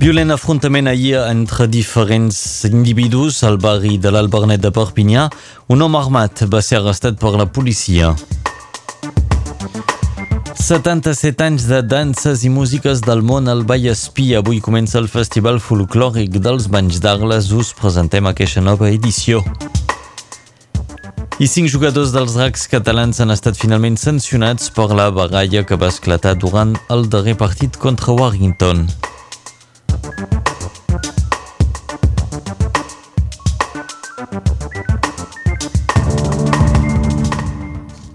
Violent afrontament ahir entre diferents individus al barri de l'Albernet de Perpinyà. Un home armat va ser arrestat per la policia. 77 anys de danses i músiques del món al Vallespí. Avui comença el Festival Folclòric dels Banys d'Arles. Us presentem aquesta nova edició. I cinc jugadors dels dracs catalans han estat finalment sancionats per la baralla que va esclatar durant el darrer partit contra Warrington.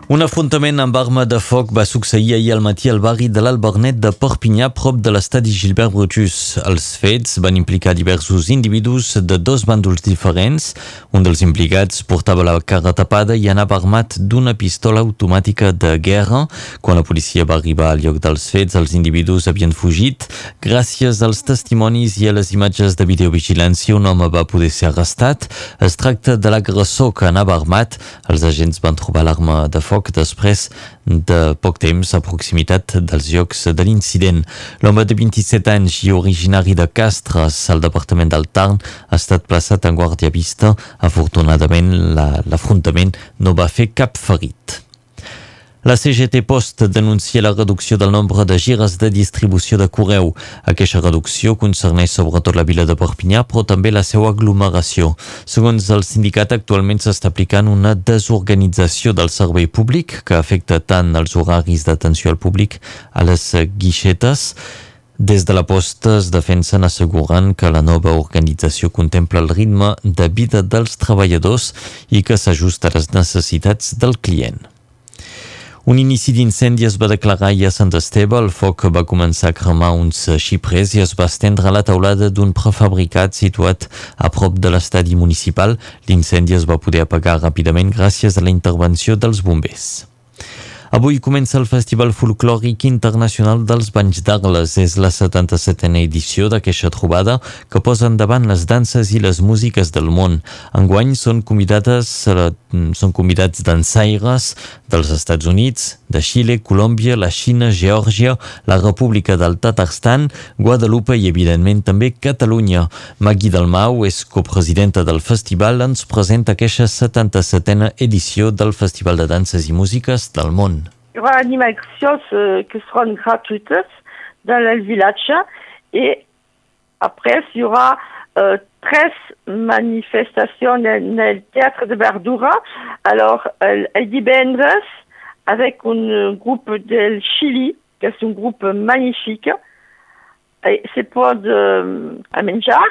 Un afrontament amb arma de foc va succeir ahir al matí al barri de l'Albernet de Perpinyà, prop de l'estadi Gilbert Brutus. Els fets van implicar diversos individus de dos bàndols diferents. Un dels implicats portava la cara tapada i anava armat d'una pistola automàtica de guerra. Quan la policia va arribar al lloc dels fets, els individus havien fugit. Gràcies als testimonis i a les imatges de videovigilància, un home va poder ser arrestat. Es tracta de l'agressor que anava armat. Els agents van trobar l'arma de foc foc després de poc temps a proximitat dels llocs de l'incident. L'home de 27 anys i originari de Castres, al departament del Tarn, ha estat plaçat en guàrdia vista. Afortunadament, l'afrontament la, no va fer cap ferit. La CGT Post denuncia la reducció del nombre de gires de distribució de correu. Aquesta reducció concerneix sobretot la vila de Perpinyà, però també la seva aglomeració. Segons el sindicat, actualment s'està aplicant una desorganització del servei públic que afecta tant els horaris d'atenció al públic a les guixetes des de la posta es defensen assegurant que la nova organització contempla el ritme de vida dels treballadors i que s'ajusta a les necessitats del client. Un inici d'incendi es va declarar ahir a Sant Esteve. El foc va començar a cremar uns xiprers i es va estendre a la taulada d'un prefabricat situat a prop de l'estadi municipal. L'incendi es va poder apagar ràpidament gràcies a la intervenció dels bombers. Avui comença el Festival Folclòric Internacional dels Banys d'Arles. És la 77a edició d'aquesta trobada que posa endavant les danses i les músiques del món. Enguany són convidades eh, són convidats dansaires dels Estats Units, de Xile, Colòmbia, la Xina, Geòrgia, la República del Tatarstan, Guadalupe i, evidentment, també Catalunya. Magui Dalmau és copresidenta del festival, ens presenta aquesta 77a edició del Festival de Danses i Músiques del món. Aura animations euh, qui seront gratuites dans le village et après il y aura euh, 13 manifestations dans le théâtre de Verdura. Alors, elle, dit avec un groupe del Chili, qui est un groupe magnifique. C'est pour de, à menjar.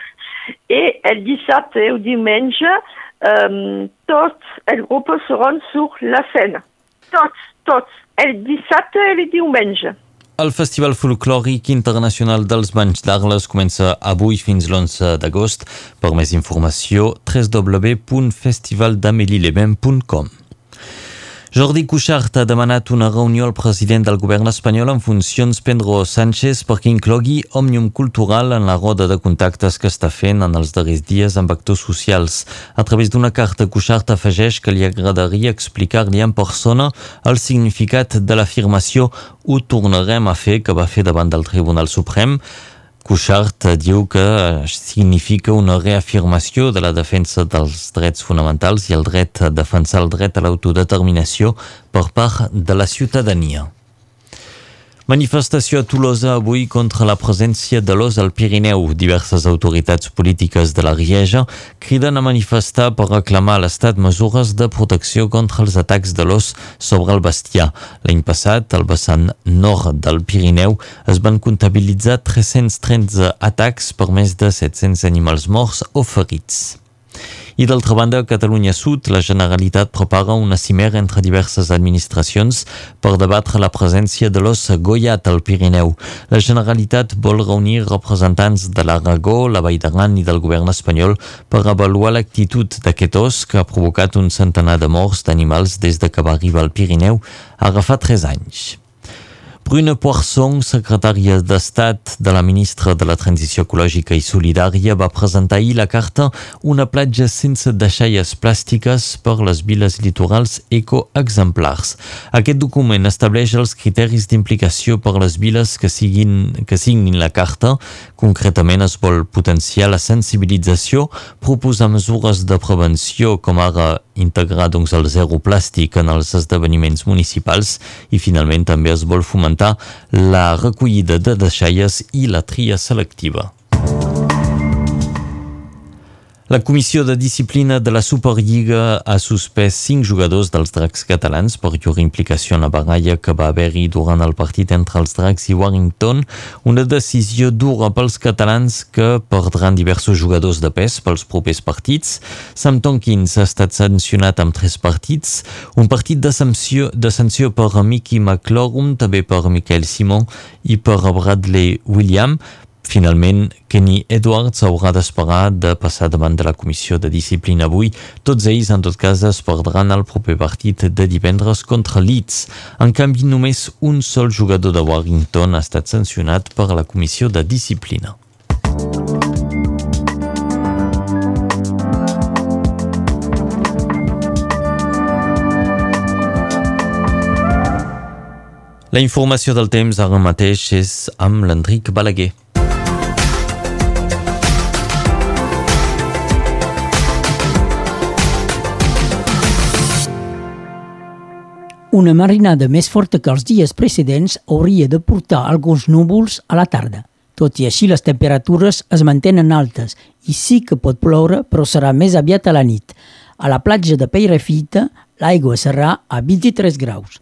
Et elle dit ça, au dimanche, euh, tous les groupes seront sur la scène. Tous, tous. El dissabte i el diumenge. El Festival Folclòric Internacional dels Banys d'Arles comença avui fins l'11 d'agost. Per més informació, www.festivaldamelileven.com Jordi Cuixart ha demanat una reunió al president del govern espanyol en funcions Pedro Sánchez perquè inclogui Òmnium Cultural en la roda de contactes que està fent en els darrers dies amb actors socials. A través d'una carta, Cuixart afegeix que li agradaria explicar-li en persona el significat de l'afirmació «ho tornarem a fer» que va fer davant del Tribunal Suprem. Cuixart diu que significa una reafirmació de la defensa dels drets fonamentals i el dret a defensar el dret a l'autodeterminació per part de la ciutadania. Manifestació a Tolosa avui contra la presència de l'os al Pirineu. Diverses autoritats polítiques de la Rieja criden a manifestar per reclamar a l'Estat mesures de protecció contra els atacs de l'os sobre el bestiar. L'any passat, al vessant nord del Pirineu, es van comptabilitzar 313 atacs per més de 700 animals morts o ferits. I d'altra banda, a Catalunya Sud, la Generalitat prepara una cimera entre diverses administracions per debatre la presència de l'os goiat al Pirineu. La Generalitat vol reunir representants de l'Aragó, la Vall d'Aran i del govern espanyol per avaluar l'actitud d'aquest os que ha provocat un centenar de morts d'animals des de que va arribar al Pirineu ara fa 3 anys. Bruna Poisson, secretària d'Estat de la ministra de la Transició Ecològica i Solidària, va presentar ahir la carta Una platja sense deixalles plàstiques per les viles litorals ecoexemplars. Aquest document estableix els criteris d'implicació per les viles que, siguin, que signin la carta. Concretament es vol potenciar la sensibilització, proposar mesures de prevenció com ara integrar doncs, el zero plàstic en els esdeveniments municipals i finalment també es vol fomentar la recollida de deixalles i la tria selectiva. La Comissió de Disciplina de la Superliga ha suspès cinc jugadors dels dracs catalans per llur implicació en la baralla que va haver-hi durant el partit entre els dracs i Warrington, una decisió dura pels catalans que perdran diversos jugadors de pes pels propers partits. Sam Tompkins ha estat sancionat amb tres partits, un partit de sanció, de sanció per Mickey McLaurin, també per Michael Simon i per Bradley William, Finalment, Kenny Edwards haurà d'esperar de passar davant de la comissió de disciplina avui. Tots ells, en tot cas, es perdran el proper partit de divendres contra Leeds. En canvi, només un sol jugador de Warrington ha estat sancionat per la comissió de disciplina. La informació del temps ara mateix és amb l'Enric Balaguer. Una marinada més forta que els dies precedents hauria de portar alguns núvols a la tarda. Tot i així, les temperatures es mantenen altes i sí que pot ploure, però serà més aviat a la nit. A la platja de Peirefita, l'aigua serà a 23 graus.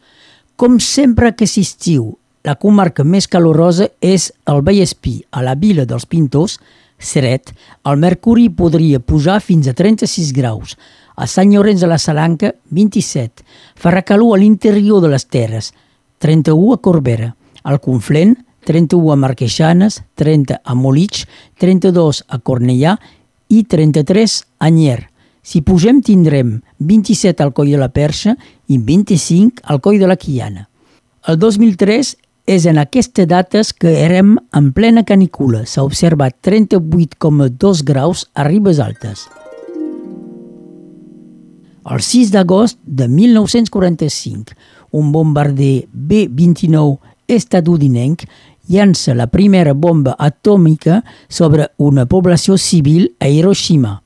Com sempre que s'estiu, la comarca més calorosa és el Vallespí, a la vila dels Pintors, Seret, el mercuri podria pujar fins a 36 graus a Sant Llorenç de la Salanca, 27, Ferracalú a l'interior de les Terres, 31 a Corbera, al Conflent, 31 a Marqueixanes, 30 a Molitx, 32 a Cornellà i 33 a Nyer. Si pugem tindrem 27 al Coll de la Perxa i 25 al Coll de la Quiana. El 2003 és en aquestes dates que érem en plena canicula. S'ha observat 38,2 graus a Ribes Altes. El 6 d'agost de 1945, un bombarder B-29 estatudinenc llança la primera bomba atòmica sobre una població civil a Hiroshima.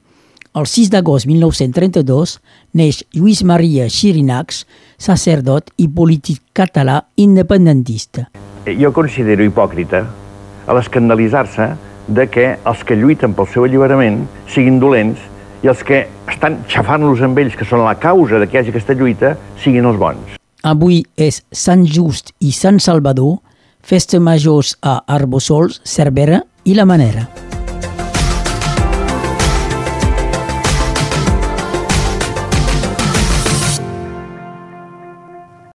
El 6 d'agost 1932 neix Lluís Maria Xirinacs, sacerdot i polític català independentista. Jo considero hipòcrita a l'escandalitzar-se de que els que lluiten pel seu alliberament siguin dolents i els que estan xafant-los amb ells, que són la causa de que hi hagi aquesta lluita, siguin els bons. Avui és Sant Just i Sant Salvador, festa majors a Arbosols, Cervera i La Manera.